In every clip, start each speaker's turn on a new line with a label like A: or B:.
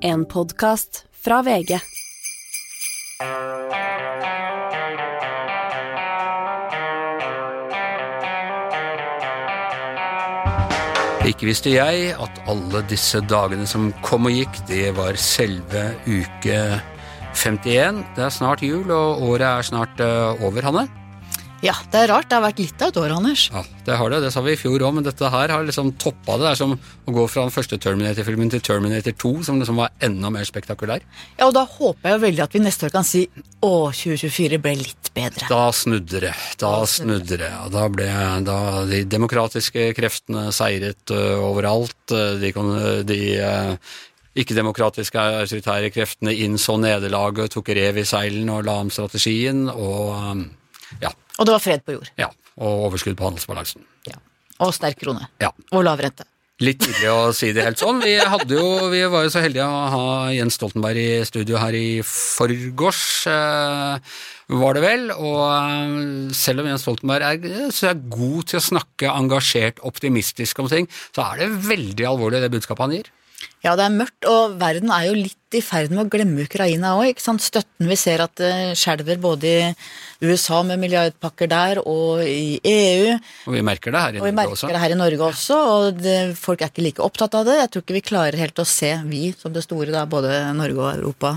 A: En podkast fra VG.
B: Ikke visste jeg at alle disse dagene som kom og gikk, det var selve uke 51. Det er snart jul, og året er snart eh, over, Hanne.
C: Ja, det er rart. Det har vært litt av et år, Anders.
B: Ja, det har det. Det sa vi i fjor òg, men dette her har liksom toppa det. Det er som å gå fra den første Terminator-filmen til Terminator 2, som liksom var enda mer spektakulær.
C: Ja, og da håper jeg jo veldig at vi neste år kan si å, 2024 ble litt bedre.
B: Da snudde det. Da snudde det. Da ble da de demokratiske kreftene seiret uh, overalt. Uh, de, de uh, ikke-demokratiske autoritære kreftene innså nederlaget, tok rev i seilene og la om strategien. og um.
C: Og det var fred på jord.
B: Ja, og overskudd på handelsbalansen.
C: Ja. Og sterk krone.
B: Ja.
C: Og lav rente.
B: Litt tidlig å si det helt sånn. Vi, jo, vi var jo så heldige å ha Jens Stoltenberg i studio her i forgårs, eh, var det vel. Og eh, selv om Jens Stoltenberg er, så er god til å snakke engasjert, optimistisk om ting, så er det veldig alvorlig det budskapet han gir.
C: Ja, det er mørkt, og verden er jo litt i ferd med å glemme Ukraina òg. Støtten vi ser at det skjelver både i USA med milliardpakker der, og i EU.
B: Og vi merker det her i Norge også.
C: Og vi merker det her i Norge også, og det, folk er ikke like opptatt av det. Jeg tror ikke vi klarer helt å se, vi som det store, da, både Norge og Europa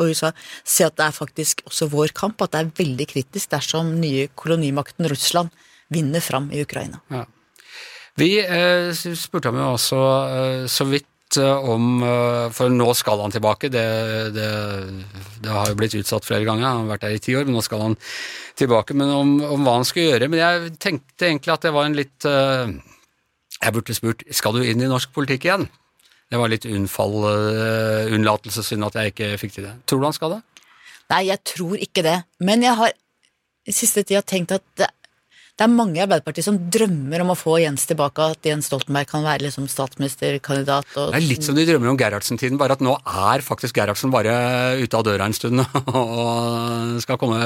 C: og USA, se at det er faktisk også vår kamp, at det er veldig kritisk dersom nye kolonimakten Russland vinner fram i Ukraina. Ja.
B: Vi eh, spurte ham jo også eh, så vidt om eh, For nå skal han tilbake. Det, det, det, har jo blitt utsatt flere ganger. Han har vært der i ti år, men nå skal han tilbake. Men om, om, hva han skal gjøre. Men jeg tenkte egentlig at det var en litt eh, Jeg burde spurt skal du inn i norsk politikk igjen. Det var litt unnfall, unnlatelse, unnlatelsessynd at jeg ikke fikk til det. Tror du han skal det?
C: Nei, jeg tror ikke det. Men jeg har i siste tida tenkt at det det er mange i Arbeiderpartiet som drømmer om å få Jens tilbake, at Jens Stoltenberg kan være liksom statsministerkandidat.
B: Og... Det er litt som de drømmer om Gerhardsen-tiden, bare at nå er faktisk Gerhardsen bare ute av døra en stund og skal komme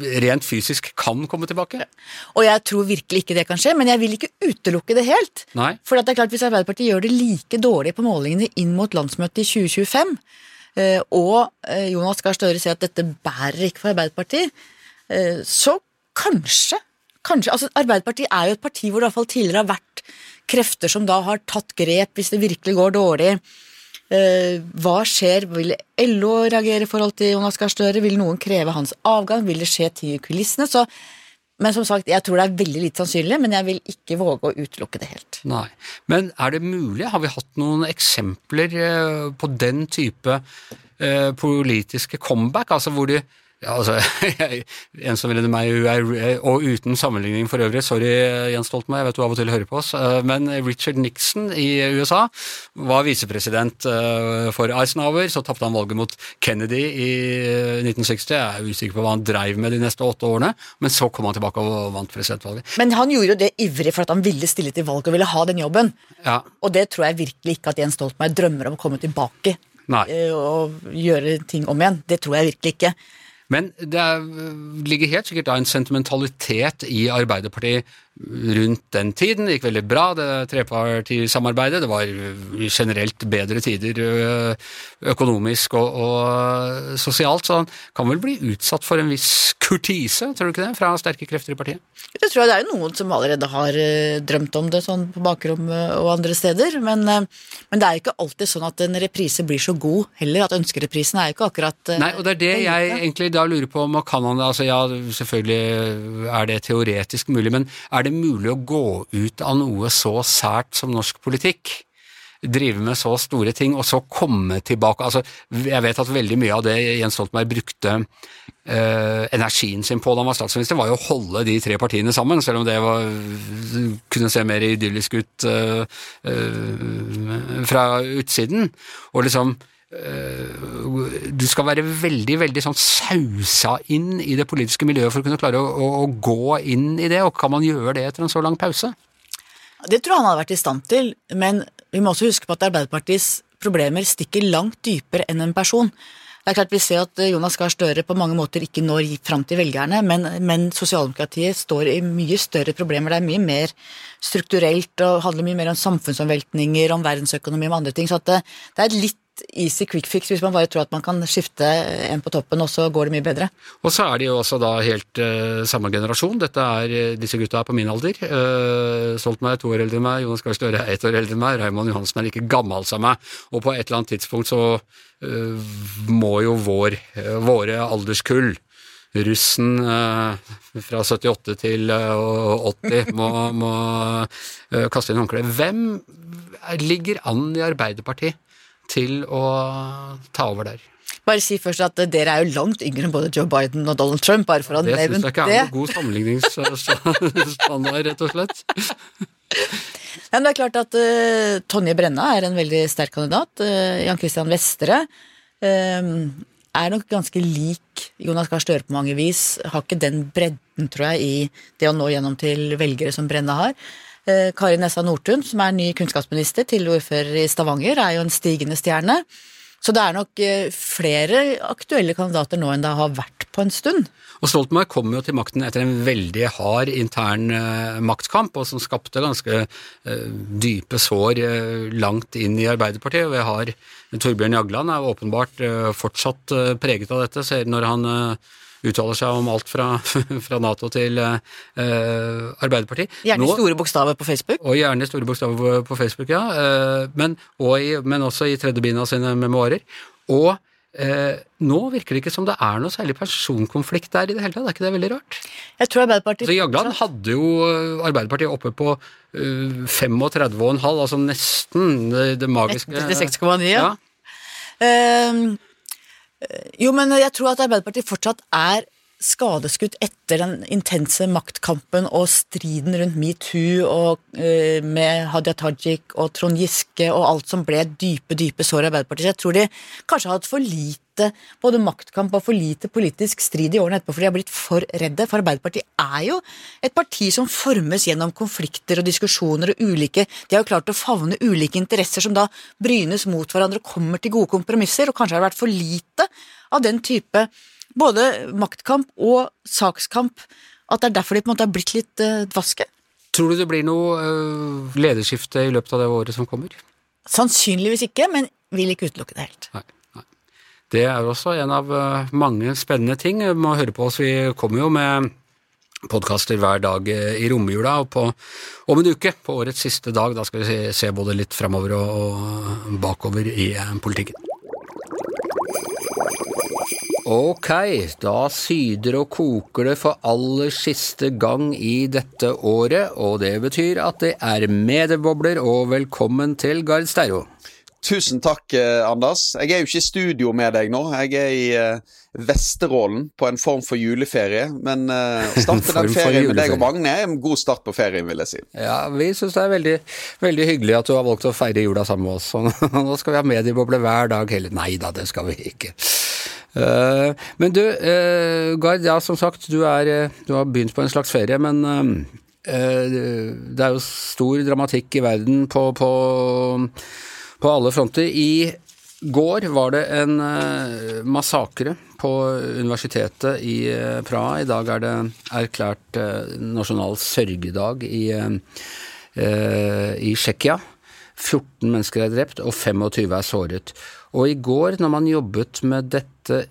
B: Rent fysisk kan komme tilbake.
C: Og jeg tror virkelig ikke det kan skje, men jeg vil ikke utelukke det helt. For det er klart, hvis Arbeiderpartiet gjør det like dårlig på målingene inn mot landsmøtet i 2025, eh, og eh, Jonas Gahr Støre sier at dette bærer ikke for Arbeiderpartiet, eh, så kanskje Kanskje, altså Arbeiderpartiet er jo et parti hvor det i hvert fall tidligere har vært krefter som da har tatt grep hvis det virkelig går dårlig. Eh, hva skjer? Vil LO reagere i forhold til Jonas Gahr Støre? Vil noen kreve hans avgang? Vil det skje ting i kulissene? Så, men som sagt, jeg tror det er veldig litt sannsynlig, men jeg vil ikke våge å utelukke det helt.
B: Nei, Men er det mulig? Har vi hatt noen eksempler eh, på den type eh, politiske comeback? Altså hvor de ja, altså, En som ville meg, og uten sammenligning for øvrig, sorry Jens Stoltenberg, jeg vet du av og til hører på oss, eh, men Richard Nixon i USA var visepresident eh, for Eisenhower, så tapte han valget mot Kennedy i 1960. Jeg er usikker på hva han dreiv med de neste åtte årene, men så kom han tilbake og vant presidentvalget.
C: Men han gjorde jo det ivrig for at han ville stille til valg og ville ha den jobben,
B: ja.
C: og det tror jeg virkelig ikke at Jens Stoltenberg drømmer om å komme tilbake
B: Nei.
C: Eh, og gjøre ting om igjen. Det tror jeg virkelig ikke.
B: Men det er, ligger helt sikkert da en sentimentalitet i Arbeiderpartiet rundt den tiden. Det gikk veldig bra, det trepartisamarbeidet. Det var generelt bedre tider økonomisk og, og, sosialt, så han kan vel bli utsatt for en viss kurtise, tror du ikke det, fra sterke krefter i partiet?
C: Det tror jeg det er jo noen som allerede har drømt om det, sånn på bakrom og andre steder. Men, men det er jo ikke alltid sånn at en reprise blir så god heller. At ønskereprisen er jo ikke akkurat
B: Nei, og det er det jeg egentlig da lurer på om kan han det. Altså ja, selvfølgelig er det teoretisk mulig, men er det det mulig å gå ut av noe så sært som norsk politikk? Drive med så store ting, og så komme tilbake altså, Jeg vet at veldig mye av det Jens Stoltenberg brukte eh, energien sin på da han var statsminister, var jo å holde de tre partiene sammen, selv om det var, kunne se mer idyllisk ut eh, eh, fra utsiden. Og liksom du skal være veldig veldig sånn sausa inn i det politiske miljøet for å kunne klare å, å, å, gå inn i det, og kan man gjøre det etter en så lang pause?
C: Det tror jeg han hadde vært i stand til, men vi må også huske på at Arbeiderpartiets problemer stikker langt dypere enn en person. Det er klart Vi ser at Jonas Gahr Støre på mange måter ikke når fram til velgerne, men, men sosialdemokratiet står i mye større problemer. Det er mye mer strukturelt og handler mye mer om samfunnsomveltninger, om verdensøkonomi, og andre ting. Så det, det er litt easy quick fix hvis man bare tror at man kan skifte en på toppen, og så går det mye bedre.
B: Og så er de jo også da helt uh, samme generasjon. Dette er, uh, Disse gutta er på min alder. Uh, Stoltenberg er to år eldre enn meg, Jonas Gahr Støre er ett år eldre enn meg, Raymond Johansen er like gammel som meg. Og på et eller annet tidspunkt så uh, må jo vår, våre alderskull russen eh, fra 78 til eh, 80 må, må eh, kaste inn håndkleet. Hvem ligger an i Arbeiderpartiet til å ta over der?
C: Bare si først at dere er jo langt yngre enn både Joe Biden og Donald Trump. bare for å
B: Det syns jeg ikke er noen god sammenligningsstandard, rett og slett.
C: Ja, men det er klart at uh, Tonje Brenna er en veldig sterk kandidat. Uh, Jan Christian Vestre uh, er nok ganske lik Jonas Gahr Støre på mange vis. Har ikke den bredden, tror jeg, i det å nå gjennom til velgere som Brenna har. Uh, Kari Nessa Nordtun, som er ny kunnskapsminister til ordfører i Stavanger, er jo en stigende stjerne. Så det er nok flere aktuelle kandidater nå enn det har vært på en stund.
B: Og Stoltenberg kom jo til makten etter en veldig hard intern uh, maktkamp, og som skapte ganske dype sår langt inn i Arbeiderpartiet. Og vi har Torbjørn Jagland er åpenbart fortsatt preget av dette, når han uttaler seg om alt fra, fra Nato til Arbeiderpartiet.
C: Gjerne Nå, store bokstaver på Facebook.
B: Og gjerne store bokstaver på Facebook, ja. men, i, men også i tredje bind av sine memoarer. Og Eh, nå virker det ikke som det er noe særlig personkonflikt der i det hele tatt. Er ikke det veldig rart?
C: Jeg tror Arbeiderpartiet...
B: Så Jagland hadde jo Arbeiderpartiet oppe på uh, 35,5, altså nesten det, det magiske
C: 36,9, ja. ja. Uh, jo, men jeg tror at Arbeiderpartiet fortsatt er skadeskutt etter den intense maktkampen og striden rundt metoo og uh, med Hadia Tajik og Trond Giske og alt som ble dype, dype sår i Arbeiderpartiet. Jeg tror de kanskje har hatt for lite både maktkamp og for lite politisk strid i årene etterpå, for de har blitt for redde. For Arbeiderpartiet er jo et parti som formes gjennom konflikter og diskusjoner og ulike De har jo klart å favne ulike interesser som da brynes mot hverandre og kommer til gode kompromisser, og kanskje har det vært for lite av den type både maktkamp og sakskamp, at det er derfor de på en måte har blitt litt uh, dvaske.
B: Tror du det blir noe uh, lederskifte i løpet av det året som kommer?
C: Sannsynligvis ikke, men vil ikke utelukke det helt.
B: Nei. Det er også en av uh, mange spennende ting. Vi må høre på oss, vi kommer jo med podkaster hver dag i romjula, og på, om en uke, på årets siste dag, da skal vi se, se både litt framover og, og bakover i politikken. Ok, da syder og koker det for aller siste gang i dette året, og det betyr at det er mediebobler, og velkommen til Gard Steiro.
D: Tusen takk, eh, Anders. Jeg er jo ikke i studio med deg nå. Jeg er i uh, Vesterålen på en form for juleferie. Men uh, å starte den ferien med deg og Magne er en god start på ferien, vil jeg si.
B: Ja, vi syns det er veldig, veldig, hyggelig at du har valgt å feire jula sammen med oss. nå skal vi ha mediebobler hver dag hele Nei da, det skal vi ikke. Uh, men du, uh, Gard, ja som sagt, du, er, eh, du, har begynt på en slags ferie, men det er jo stor dramatikk i verden på, på, på alle fronter. I går var det en massakre på universitetet i Praha. I dag er det erklært nasjonal sørgedag i, i Tsjekkia. 14 mennesker er drept og 25 er såret. Og i går, når man jobbet med dette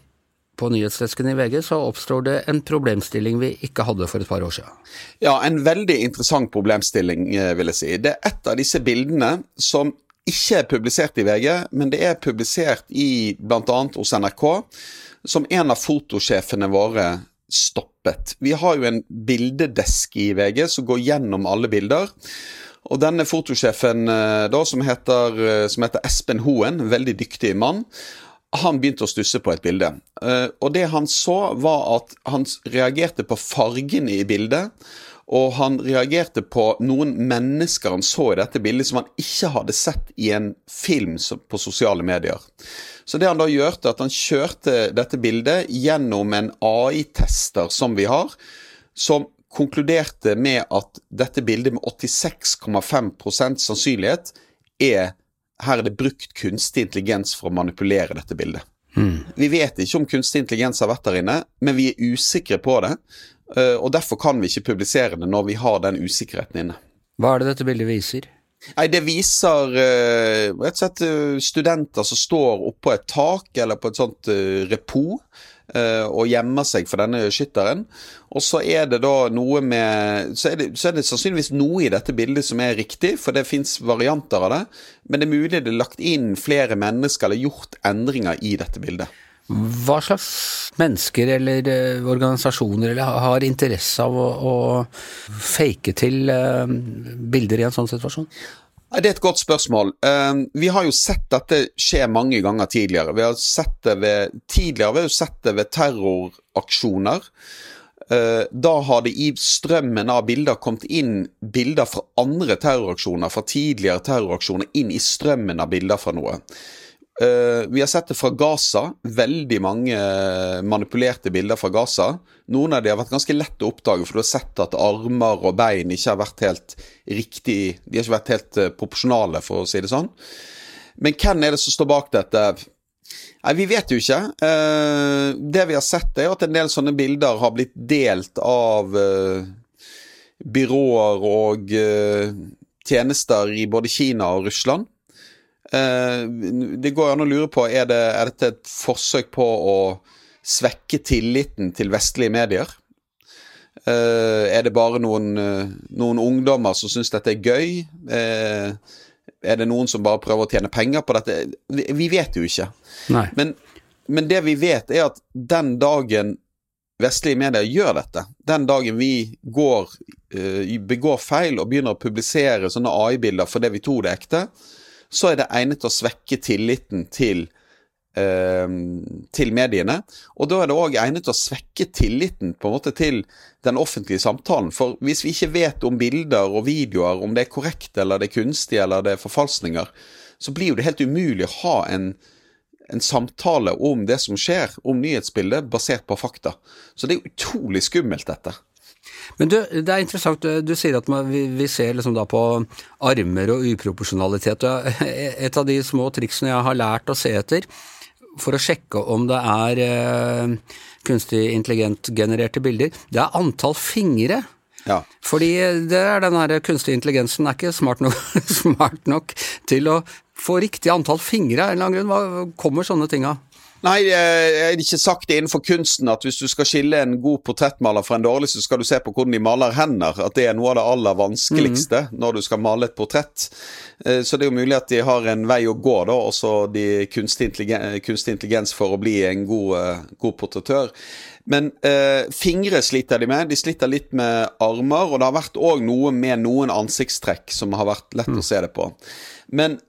B: på nyhetsdesken i VG, så oppstår det en problemstilling vi ikke hadde for et par år siden.
D: Ja, en veldig interessant problemstilling, eh, vil jeg si. Det er et av disse bildene som ikke er publisert i VG, men det er publisert i bl.a. hos NRK, som en av fotosjefene våre stoppet. Vi har jo en bildedesk i VG som går gjennom alle bilder. Og denne fotosjefen eh, da, som heter, eh, som heter Espen Hoen, veldig dyktig mann, han begynte å stusse på et bilde. Eh, og det han så, var at han reagerte på fargene i bildet. Og han reagerte på noen mennesker han så i dette bildet som han ikke hadde sett i en film på sosiale medier. Så det han da gjorde, at han kjørte dette bildet gjennom en AI-tester som vi har, som konkluderte med at dette bildet med 86,5 sannsynlighet er Her er det brukt kunstig intelligens for å manipulere dette bildet. Vi vet ikke om kunstig intelligens har vært der inne, men vi er usikre på det. eh, Og derfor kan vi ikke publisere det når vi har den usikkerheten inne.
B: Hva er det dette bildet viser?
D: Nei, Det viser eh, rett og slett eh, studenter som står oppå et tak eller på et sånt repos repo og gjemmer seg for denne skytteren. Og så er det da noe med så er, det, så er det sannsynligvis noe i dette bildet som er riktig, for det fins varianter av det. Men det er mulig det er lagt inn flere mennesker eller gjort endringer i dette bildet.
B: Hva slags mennesker eller eh, organisasjoner eller, har interesse av å, å fake til eh, bilder i en sånn situasjon?
D: Det er et godt spørsmål. Eh, vi har jo sett dette skje mange ganger tidligere. Vi har sett det ved, tidligere vi har sett det ved terroraksjoner. Eh, da har det i strømmen av bilder kommet inn bilder fra andre terroraksjoner, fra tidligere terroraksjoner, inn i strømmen av bilder fra noe. Eh, vi har sett det fra Gaza. Veldig mange eh, manipulerte bilder fra Gaza. Noen av de har vært ganske lett å oppdage, for du har sett at armer og bein ikke har vært helt riktig De har ikke vært helt eh, proporsjonale, for å si det sånn. Men hvem er det som står bak dette? Nei, Vi vet jo ikke. Det vi har sett, er at en del sånne bilder har blitt delt av byråer og tjenester i både Kina og Russland. Eh, det går an å lure på er, det, er dette et forsøk på å svekke tilliten til vestlige medier. Eh, er det bare noen, eh, noen ungdommer som syns dette er gøy? Er det noen som bare prøver å tjene penger på dette? Vi, vet jo ikke. Men, men det vi vet, er at den dagen vestlige medier gjør dette, den dagen vi går, begår feil og begynner å publisere sånne AI-bilder fordi vi tror det er ekte, så er det egnet til å svekke tilliten til, eh, til mediene. Og da er det òg egnet til å svekke tilliten på en måte til den offentlige samtalen. For hvis vi ikke vet om bilder og videoer, om det er korrekt eller det er kunstig eller det er forfalskninger, så blir jo det helt umulig å ha en, en samtale om det som skjer, om nyhetsbildet, basert på fakta. Så det er utrolig skummelt, dette.
B: Men du, det er interessant, du, du sier at vi, vi ser liksom da på armer og uproporsjonalitet. Et av de små triksene jeg har lært å se etter for å sjekke om det er eh, kunstig intelligent-genererte bilder, det er antall fingre.
D: Ja.
B: Fordi det er den her kunstige intelligensen er ikke smart nok, smart nok til å få riktig antall fingre av en eller annen grunn. Hva kommer sånne ting av?
D: Nei, eh, jeg har ikke sagt det innenfor kunsten at hvis du skal skille en god portrettmaler fra en dårlig, så skal du se på hvordan de maler hender. At det er noe av det aller vanskeligste når du skal male et portrett. Eh, Så det er jo mulig at de har en vei å gå, da, også de kunstig intelligens, kunstig intelligens for å bli en god, eh, god portrettør. Men eh, fingre sliter de med. De sliter litt med armer, og det har vært òg noe med noen ansiktstrekk som har vært lett å se det på. Men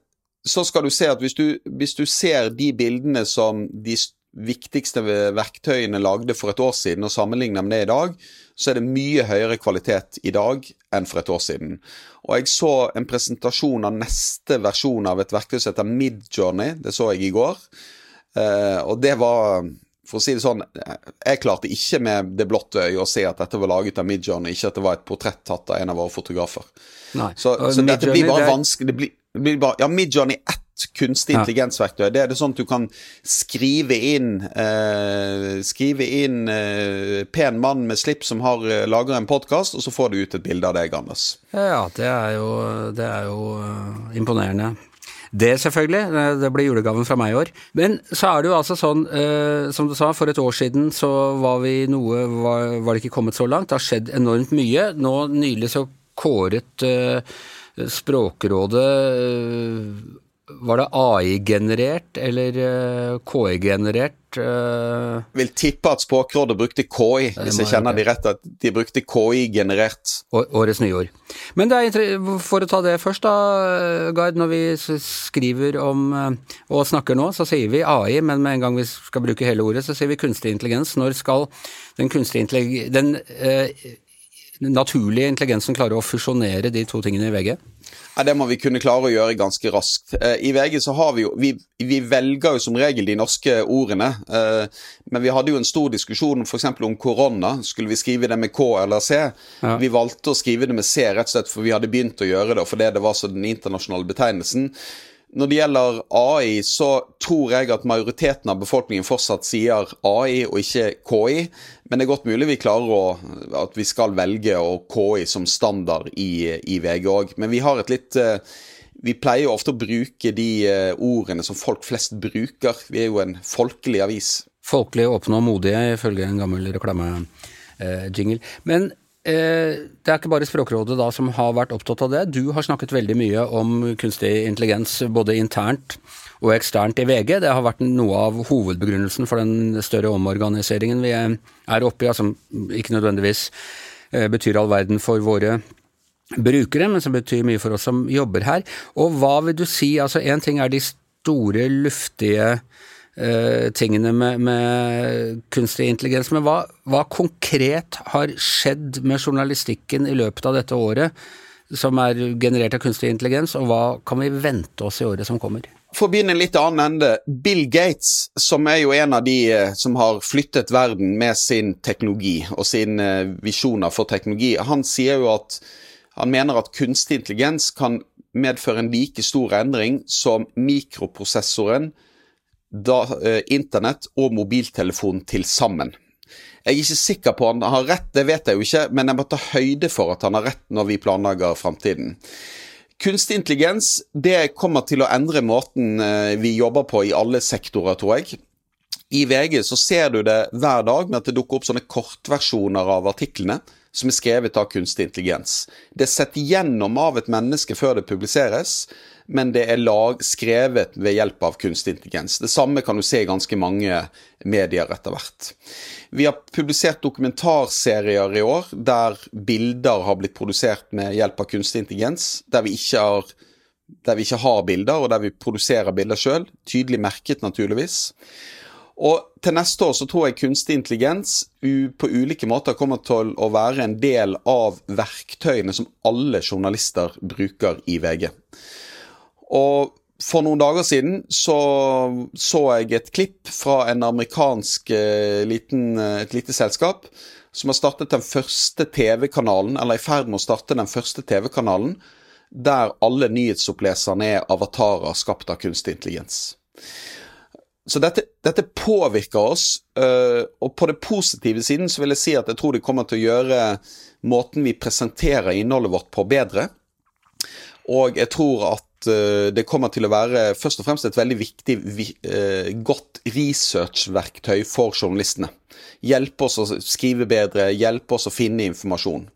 D: så skal du se at hvis du, hvis du ser de bildene som de viktigste verktøyene lagde for et år siden, og sammenligner med det i dag, så er det mye høyere kvalitet i dag enn for et år siden. Og jeg så en presentasjon av neste versjon av et verktøy som heter Midjourney. Det så jeg i går. Eh, og det var for å si det sånn, jeg klarte ikke med det blotte øyet å se at dette var laget av Midjourney, ikke at det var et portrett tatt av en av våre fotografer.
B: Nei.
D: Så, så dette blir bare vanskelig det blir, Ja, Midjourney ett kunstig intelligensverktøy. Det er det sånn at du kan skrive inn eh, Skrive inn eh, pen mann med slips som har eh, lager en podkast, og så får du ut et bilde av deg, Anders.
B: Ja, det er jo, det er jo øh, imponerende. Det selvfølgelig, det- blir julegaven fra meg i år. Men så er det jo altså sånn, eh, som du sa, for et år siden så var vi noe, var, var det ikke kommet så langt. Det har skjedd enormt mye. Nå nylig så kåret øh, Språkrådet øh, Var det AI-generert eller øh, KI-generert? øh,
D: Vil tippe at Språkrådet brukte KI, hvis jeg kjenner de rett, at de brukte KI-generert.
B: Årets nyord. Men det er, for å ta det først, da, Gard. Når vi skriver om eh, og snakker nå, så sier vi AI, men med en gang vi skal bruke hele ordet, så sier vi kunstig intelligens. Når skal den kunstige intelligens... Den naturlige intelligensen klarer å fusjonere de to tingene i VG?
D: Ja, Det må vi kunne klare å gjøre ganske raskt. Eh, I VG så har vi jo Vi, vi velger jo som regel de norske ordene. Eh, men vi hadde jo en stor diskusjon f.eks. om korona. Skulle vi skrive det med K eller C?
B: Ja.
D: Vi valgte å skrive det med C rett og slett for vi hadde begynt å gjøre det, og fordi det var så den internasjonale betegnelsen. Når det gjelder AI, så tror jeg at majoriteten av befolkningen fortsatt sier AI og ikke KI. Men det er godt mulig vi klarer å, at vi skal velge å KI som standard i, i VG òg. Men vi har et litt eh, Vi pleier jo ofte å bruke de eh, ordene som folk flest bruker. Vi er jo en folkelig avis.
B: Folkelig, åpne og modige, ifølge en gammel reklamejingle. Men Eh, det er ikke bare Språkrådet da som har vært opptatt av det. Du har snakket veldig mye om kunstig intelligens både internt og eksternt i VG. Det har vært noe av hovedbegrunnelsen for den større omorganiseringen vi er oppe i, som ikke nødvendigvis eh, betyr all verden for våre brukere, men som betyr mye for oss som jobber her. Og hva vil du si, altså én ting er de store, luftige uh, tingene med, med, kunstig intelligens. Men hva, hva, konkret har skjedd med journalistikken i løpet av dette året som er generert av kunstig intelligens, og hva kan vi vente oss i året som kommer?
D: For å begynne en litt annen ende. Bill Gates, som er jo en av de eh, som har flyttet verden med sin teknologi og sine eh, visjoner for teknologi, han sier jo at han mener at kunstig intelligens kan medføre en like stor endring som mikroprosessoren da, eh, internett og mobiltelefon til sammen. Jeg er ikke sikker på han har rett, det vet jeg jo ikke, men jeg må ta høyde for at han har rett når vi planlegger framtiden. Kunstig intelligens det kommer til å endre måten eh, vi jobber på i alle sektorer, tror jeg. I VG så ser du det hver dag med at det dukker opp sånne kortversjoner av artiklene som er skrevet av kunstig intelligens. Det er sett gjennom av et menneske før det publiseres, men det er lag skrevet ved hjelp av kunstig intelligens. Det samme kan du se i ganske mange medier etter hvert. Vi har publisert dokumentarserier i år der bilder har blitt produsert med hjelp av kunstig intelligens. Der vi ikke har, vi ikke har bilder, og der vi produserer bilder sjøl. Tydelig merket, naturligvis. Og til neste år så tror jeg kunstig intelligens på ulike måter kommer til å være en del av verktøyene som alle journalister bruker i VG. Og for noen dager siden så, så jeg et klipp fra en amerikansk eh, liten, eh, et lite selskap som har startet den første TV-kanalen, eller er i ferd med å starte den første TV-kanalen, der alle nyhetsoppleserne er avatarer skapt av kunstig intelligens. Så dette, dette påvirker oss, øh, og på det positive siden så vil jeg si at jeg tror det kommer til å gjøre måten vi presenterer innholdet vårt på, bedre. Og jeg tror at Eh, det kommer til å være først og fremst et veldig viktig, eh, godt researchverktøy for journalistene. Hjelpe oss å skrive bedre, hjelpe oss å finne informasjon.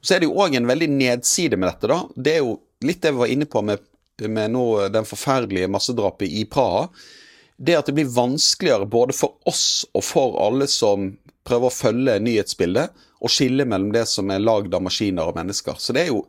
D: Så er det jo òg en veldig nedside med dette. da. Det er jo litt det vi var inne på med, med nå, den forferdelige massedrapet i Praha. Det at det blir vanskeligere både for oss og for alle som prøver å følge nyhetsbildet, å skille mellom det som er lagd av maskiner og mennesker. Så det er jo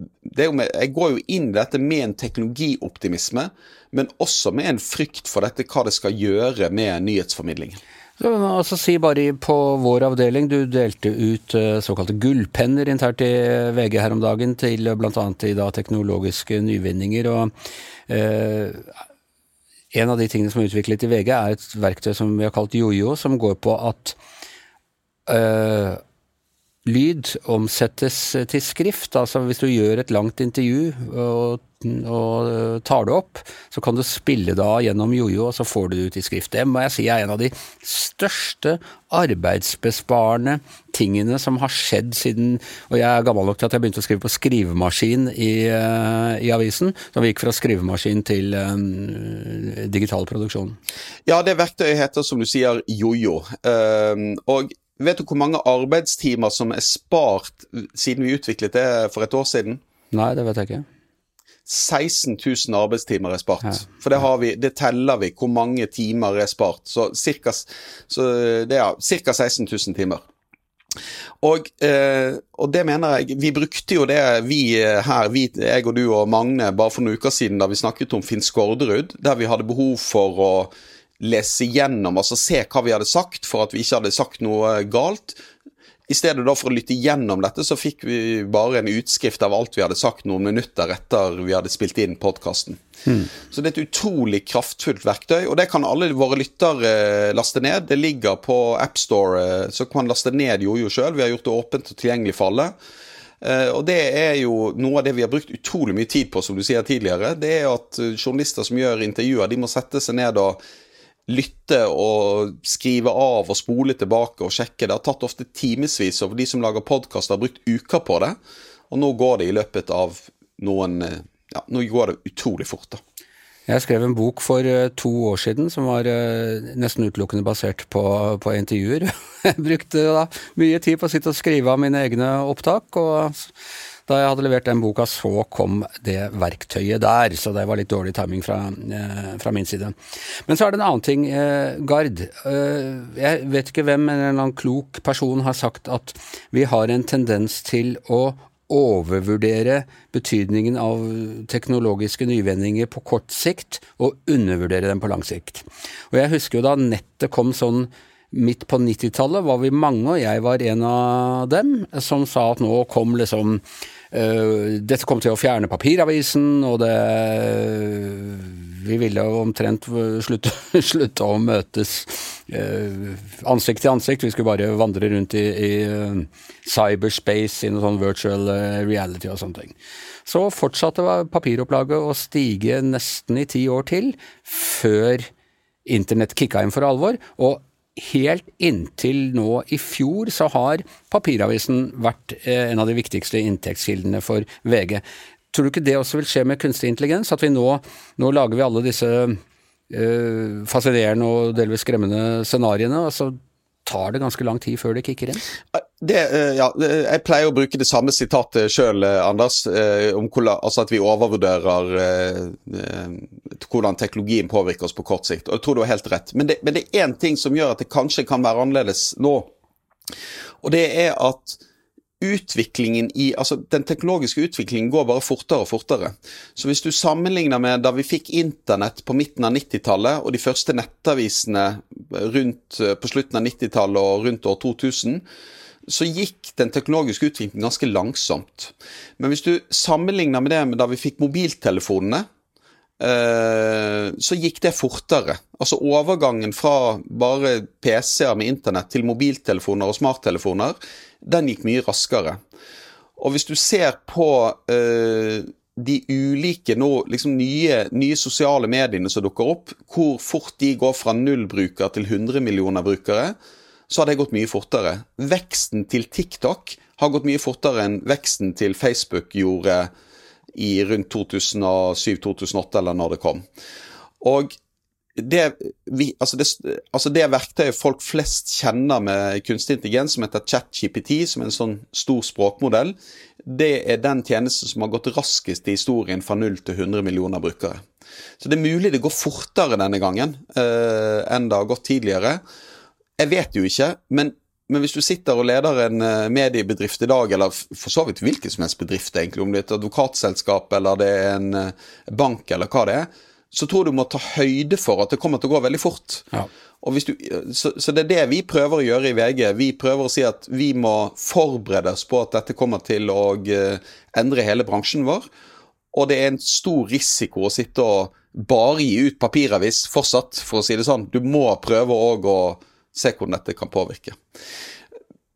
D: med, jeg går jo inn i dette med en teknologioptimisme, men også med en frykt for dette, hva det skal gjøre med nyhetsformidlingen.
B: Altså, si bare på vår avdeling, du delte ut uh, såkalte gullpenner internt i VG her om dagen til bl.a. i teknologiske nyvinninger. og eh, En av de tingene som er utviklet i VG, er et verktøy som vi har kalt jojo, som går på at uh, lyd omsettes til skrift. Altså hvis du gjør et langt intervju og, og tar det opp, så kan du spille det av gjennom jojo, og så får du det ut i skrift. Det må jeg si er en av de største arbeidsbesparende tingene som har skjedd siden Og jeg er gammel nok til at jeg begynte å skrive på skrivemaskin i, uh, i avisen. Da vi gikk fra skrivemaskin til um, digital produksjon.
D: Ja, det verktøyet heter som du sier jojo. Um, og Vet du hvor mange arbeidstimer som er spart siden vi utviklet det for et år siden?
B: Nei, det vet jeg ikke.
D: 16 000 arbeidstimer er spart. Ja. For det, vi, det, teller vi, hvor mange timer er spart. Så, cirka, så det er ca. 16 000 timer. Og, eh, og, det mener jeg Vi brukte jo det, vi her, vi, jeg og du og Magne, bare for noen uker siden da vi snakket om Finn Skårderud, der vi hadde behov for å lese gjennom, altså se hva vi hadde sagt, for at vi ikke hadde sagt noe galt. I stedet for å lytte gjennom dette, så fikk vi bare en utskrift av alt vi hadde sagt noen minutter etter vi hadde spilt inn podkasten. Mm. Så det er et utrolig kraftfullt verktøy, og det kan alle våre lyttere eh, laste ned. Det ligger på AppStore, eh, så kan man laste ned Jojo sjøl. Vi har gjort det åpent og tilgjengelig for alle. Eh, og det er jo noe av det vi har brukt utrolig mye tid på, som du sier tidligere. Det er at eh, journalister som gjør intervjuer, de må sette seg ned og lytte og skrive av og spole tilbake og sjekke. Det har tatt ofte timevis, og de som lager podkast, har brukt uker på det. Og nå går det i løpet av noen Ja, nå går det utrolig fort, da.
B: Jeg skrev en bok for uh, to år siden som var uh, nesten utelukkende basert på, på intervjuer. jeg brukte da mye tid på å sitte og skrive av mine egne opptak, og da jeg hadde levert den boka, så kom det verktøyet der. Så det var litt dårlig timing fra, uh, fra min side. Men så er det en annen ting, Gard. jeg vet ikke hvem, en eller annen klok person har sagt at vi har en tendens til å overvurdere betydningen av teknologiske nyvendinger på kort sikt, og undervurdere dem på lang sikt. Og jeg husker jo da nettet kom sånn midt på 90-tallet, var vi mange, og jeg var en av dem, som sa at nå kom liksom Dette kom til å fjerne papiravisen, og det vi ville omtrent slutte, slutte å møtes eh, ansikt til ansikt. Vi skulle bare vandre rundt i, i uh, cyberspace, i noe sånn virtual reality og sånne ting. Så fortsatte papiropplaget å stige nesten i ti år til, før internett kicka inn for alvor. og Helt inntil nå i fjor så har papiravisen vært en av de viktigste inntektskildene for VG. Tror du ikke det også vil skje med kunstig intelligens? At vi nå, nå lager vi alle disse uh, fascinerende og delvis skremmende scenarioene, og så tar det ganske lang tid før det kicker inn?
D: Det, uh, ja, jeg pleier å bruke det samme sitatet sjøl, Anders, uh, om hvordan, altså at vi overvurderer hvordan teknologien påvirker oss på kort sikt. Og jeg tror du har helt rett. Men det, men det er én ting som gjør at det kanskje kan være annerledes nå. Og det er at utviklingen i Altså, den teknologiske utviklingen går bare fortere og fortere. Så hvis du sammenligner med da vi fikk internett på midten av 90-tallet, og de første nettavisene rundt, på slutten av 90-tallet og rundt år 2000, så gikk den teknologiske utviklingen ganske langsomt. Men hvis du sammenligner med det med da vi fikk mobiltelefonene, eh, så gikk det fortere. Altså overgangen fra bare PC-er med internett til mobiltelefoner og smarttelefoner den gikk mye raskere. Og hvis du ser på uh, de ulike nå, liksom nye, nye, sosiale mediene som dukker opp, hvor fort de går fra null bruker til 100 millioner brukere, så har det gått mye fortere. Veksten til TikTok har gått mye fortere enn veksten til Facebook gjorde i rundt 2007-2008, eller når det kom. Og det, vi, altså det, altså det, verktøyet folk flest kjenner med kunstig intelligens, som heter ChatGPT, som er en sånn stor språkmodell, det er den tjenesten som har gått raskest i historien fra 0 til 100 millioner brukere. Så det er mulig det går fortere denne gangen eh, enn det har gått tidligere. Jeg vet jo ikke, men, men hvis du sitter og leder en uh, mediebedrift i dag, eller for så vidt hvilken som helst bedrift, egentlig, om det er et advokatselskap eller det er en uh, bank eller hva det er, så tror du må ta høyde for at det kommer til å gå veldig fort. Ja. Du, så, så, det er det vi prøver å gjøre i VG. Vi prøver å si at vi må forberede oss på at dette kommer til å endre hele bransjen vår. Og det er en stor risiko å sitte og bare gi ut papiravis fortsatt, for å si det sånn. Du må prøve òg å se hvordan dette kan påvirke.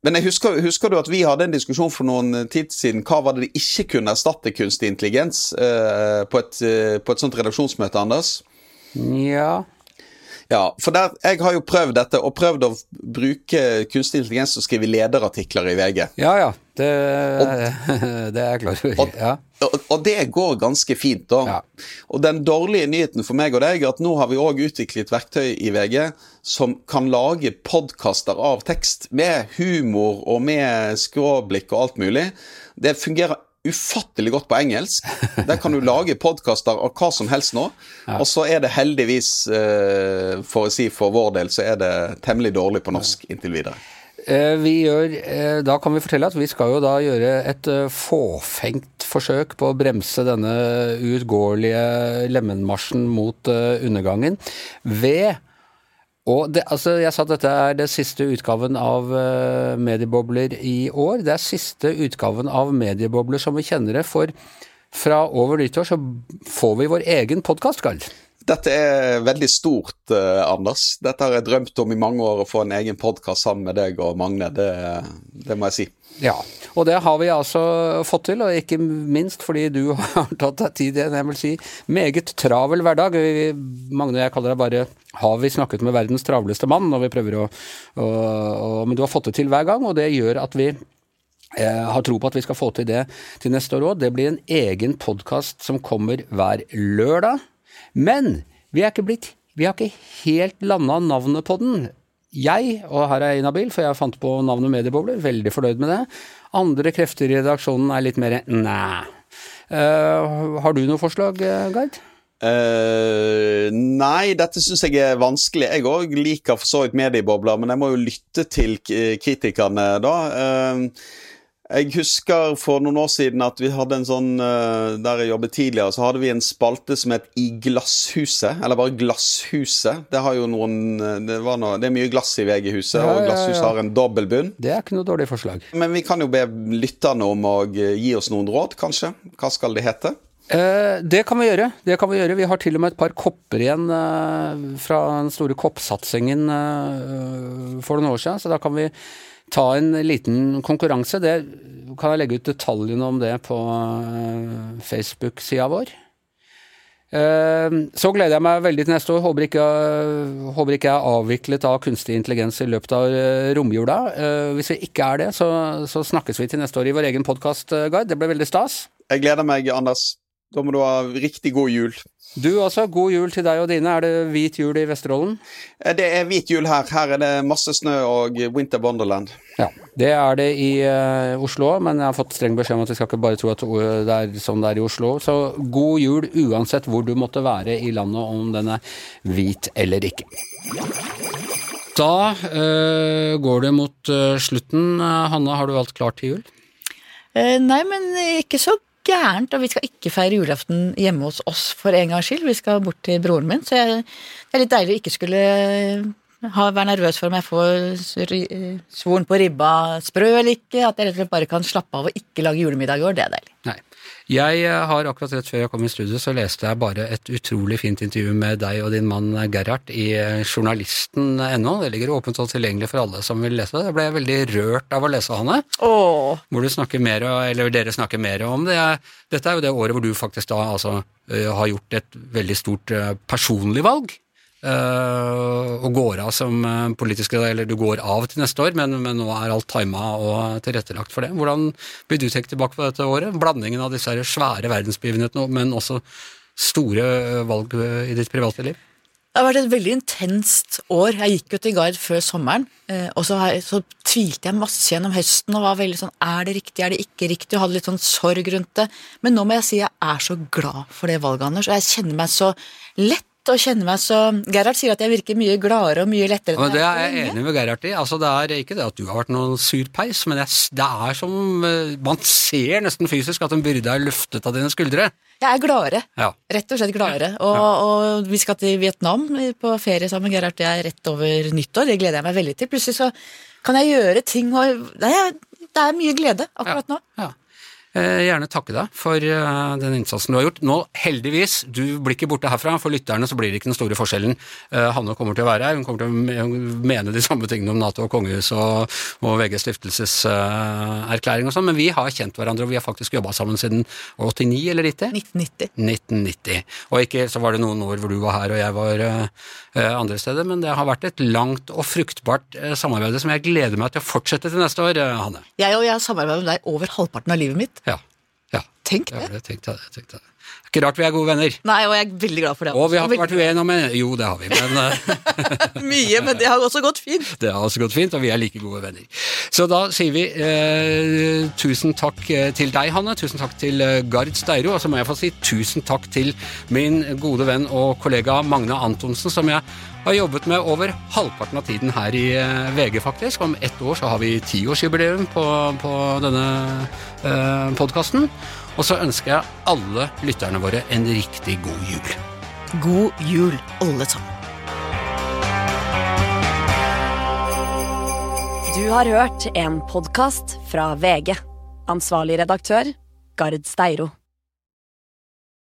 D: Men jeg husker, husker, du at vi hadde en diskusjon for noen tid siden. Hva var det de ikke kunne erstatte kunstig intelligens eh, på, et, eh, på, et, sånt redaksjonsmøte, Anders?
B: Ja.
D: Ja, for der, Jeg har jo prøvd dette, og prøvd å bruke kunstig intelligens til å skrive lederartikler i VG.
B: Ja, ja. Det, og, det er jeg klar over. Ja.
D: Og, og, det går ganske fint, da. Ja. Og den dårlige nyheten for meg og deg er at nå har vi òg utviklet verktøy i VG som kan lage podkaster av tekst, med humor og med skråblikk og alt mulig. Det fungerer ufattelig godt på engelsk. Der kan du lage podkaster av hva som helst nå. Ja. Og så er det heldigvis, eh, for å si for vår del, så er det temmelig dårlig på norsk inntil videre.
B: Eh, vi gjør, eh, da kan vi fortelle at vi skal jo da gjøre et fåfengt forsøk på å bremse denne uutgåelige lemenmarsjen mot undergangen ved og det, altså Jeg sa at dette er det siste utgaven av mediebobler i år. Det er siste utgaven av mediebobler som vi kjenner det. For fra over nyttår så får vi vår egen podkast, Gard.
D: Dette er veldig stort, eh, Anders. Dette har jeg drømt om i mange år, å få en egen podkast sammen med deg og Magne. Det, det må jeg si.
B: Ja, og det har vi altså fått til, og ikke minst fordi du har tatt deg tid i en jeg vil si, meget travel hverdag. Vi, Magne og jeg kaller deg bare 'Har vi snakket med verdens travleste mann?' når vi prøver å, å, å Men du har fått det til hver gang, og det gjør at vi jeg har tro på at vi skal få til det til neste år òg. Det blir en egen podkast som kommer hver lørdag. Men vi blitt Vi har ikke helt landa navnet på den. Jeg, og her er jeg inhabil, for jeg fant på navnet Mediebobler, veldig fornøyd med det. Andre krefter i redaksjonen er litt mer næ. Uh, har du noe forslag, Gard?
D: Uh, nei, dette syns jeg er vanskelig. Jeg òg liker for så vidt mediebobler, men jeg må jo lytte til kritikerne da. Uh, jeg husker for noen år siden at vi hadde en sånn eh, Der jeg jobbet tidligere, så hadde vi en spalte som het I glasshuset. Eller bare Glasshuset. Det har jo noen det Det, noe, det er mye glass i VG-huset, ja, og Glasshuset ja, ja. har en dobbel bunn.
B: Det er ikke noe dårlig forslag.
D: Men vi kan jo be lytterne om å gi oss noen råd, kanskje. Hva skal det hete?
B: Eh, det kan vi gjøre. det kan Vi gjøre. Vi har til og med et par kopper igjen eh, fra den store koppsatsingen eh, for noen år siden, så da kan vi ta en liten konkurranse. Det kan jeg legge ut detaljene om det på eh, Facebook-sida vår. Eh, så gleder jeg meg veldig til neste år. Håper ikke, håper ikke jeg er avviklet av kunstig intelligens i løpet av eh, romjula. Hvis vi ikke er det, så, så snakkes vi til neste år i vår egen podkast, Gard. Det ble veldig stas.
D: Jeg gleder meg, Anders. Da må du ha riktig god jul.
B: Du også, god jul til deg og dine. Er det hvit jul i Vesterålen?
D: Eh, det er hvit jul her. Her er det masse snø og winter wonderland.
B: Ja, det er det i uh, Oslo òg, men jeg har fått streng beskjed om at vi skal ikke bare tro at det er sånn det er i Oslo. Så god jul uansett hvor du måtte være i landet, om den er hvit eller ikke. Da uh, går det mot uh, slutten. Hanne, har du alt klart til jul?
C: nei, men ikke så gærent, og vi skal ikke feire julaften hjemme hos oss for en gangs skyld. Vi skal bort til broren min, så jeg, det er litt deilig å ikke skulle ha, være nervøs for om jeg får svoren på ribba sprø eller ikke. At jeg rett og slett bare kan slappe av og ikke lage julemiddag i år. Det er deilig.
B: Nei. Jeg eh, har akkurat rett før jeg kom i studio, så leste jeg bare et utrolig fint intervju med deg og din mann Gerhard i eh, journalisten.no. Det ligger åpent og tilgjengelig for alle som vil lese det. Jeg ble veldig rørt av å lese, Hanne.
C: Åh.
B: Hvor du snakker mer, eller dere snakker mer om det. Dette er jo det året hvor du faktisk da altså eh, har gjort et veldig stort personlig valg. Uh, og går av som politisk eller du går av til neste år, men, men nå er alt tima og tilrettelagt for det. Hvordan blir du tenkt tilbake på dette året? Blandingen av disse svære verdensbegivenhetene, men også store valg i ditt private liv?
C: Det har vært et veldig intenst år. Jeg gikk jo til Gard før sommeren, og så, så, tvilte jeg masse gjennom høsten og var veldig sånn Er det riktig, er det ikke riktig? Og hadde litt sånn sorg rundt det. Men nå må jeg si jeg er så glad for det valget, Anders, og jeg kjenner meg så lett og kjenner meg så Gerhard sier at jeg virker mye gladere og mye lettere.
B: Ja, det er jeg enig med Gerhard i. Altså, det er ikke det at du har vært noen sur peis, men det er som eh, Man ser nesten fysisk at en byrde er løftet av dine skuldre.
C: Jeg er gladere.
B: Ja.
C: Rett og slett gladere. Og, ja. og, vi skal til Vietnam på ferie sammen med Gerhard. Det er rett over nyttår. Det gleder jeg meg veldig til. Plutselig så kan jeg gjøre ting og Det er, det er mye glede akkurat nå.
B: Ja. Eh, gjerne takke deg for eh, den innsatsen du har gjort. Nå, heldigvis, du blir ikke borte herfra. For lytterne så blir det ikke den store forskjellen. Eh, Hanne kommer til å være her, hun kommer til å mene de samme tingene om Nato og kongehuset og, og VGs stiftelseserklæring og sånn, men vi har kjent hverandre, og vi har faktisk jobba sammen siden 89 eller 90?
C: 1990.
B: 1990. Og ikke så var det noen år hvor du var her og jeg var andre steder, men det har vært et langt og fruktbart samarbeid som jeg gleder meg til å fortsette til neste år, Hanne.
C: Jeg og jeg har samarbeidet med deg over halvparten av livet mitt.
B: Ja.
C: Tenk det.
B: Ja, tenkte jeg, tenkte jeg. Ikke rart vi er gode venner.
C: Nei, og jeg er veldig glad for det.
B: Og vi har ikke vært uenige om en Jo, det har vi, men
C: eh, Mye, men det har også gått fint.
B: Det har også gått fint, og vi er like gode venner. Så da sier vi eh, tusen takk eh, til deg, Hanne. Tusen takk til eh, Gard Steiro. Og så må jeg få si tusen takk til min gode venn og kollega Magne Antonsen, som jeg har jobbet med over halvparten av tiden her i VG, faktisk. Om ett år så har vi tiårsjubileum på, på denne eh, podkasten. Og så ønsker jeg alle lytterne våre en riktig god jul.
C: God jul, alle sammen.
A: Du har hørt en podkast fra VG. Ansvarlig redaktør, Gard Steiro.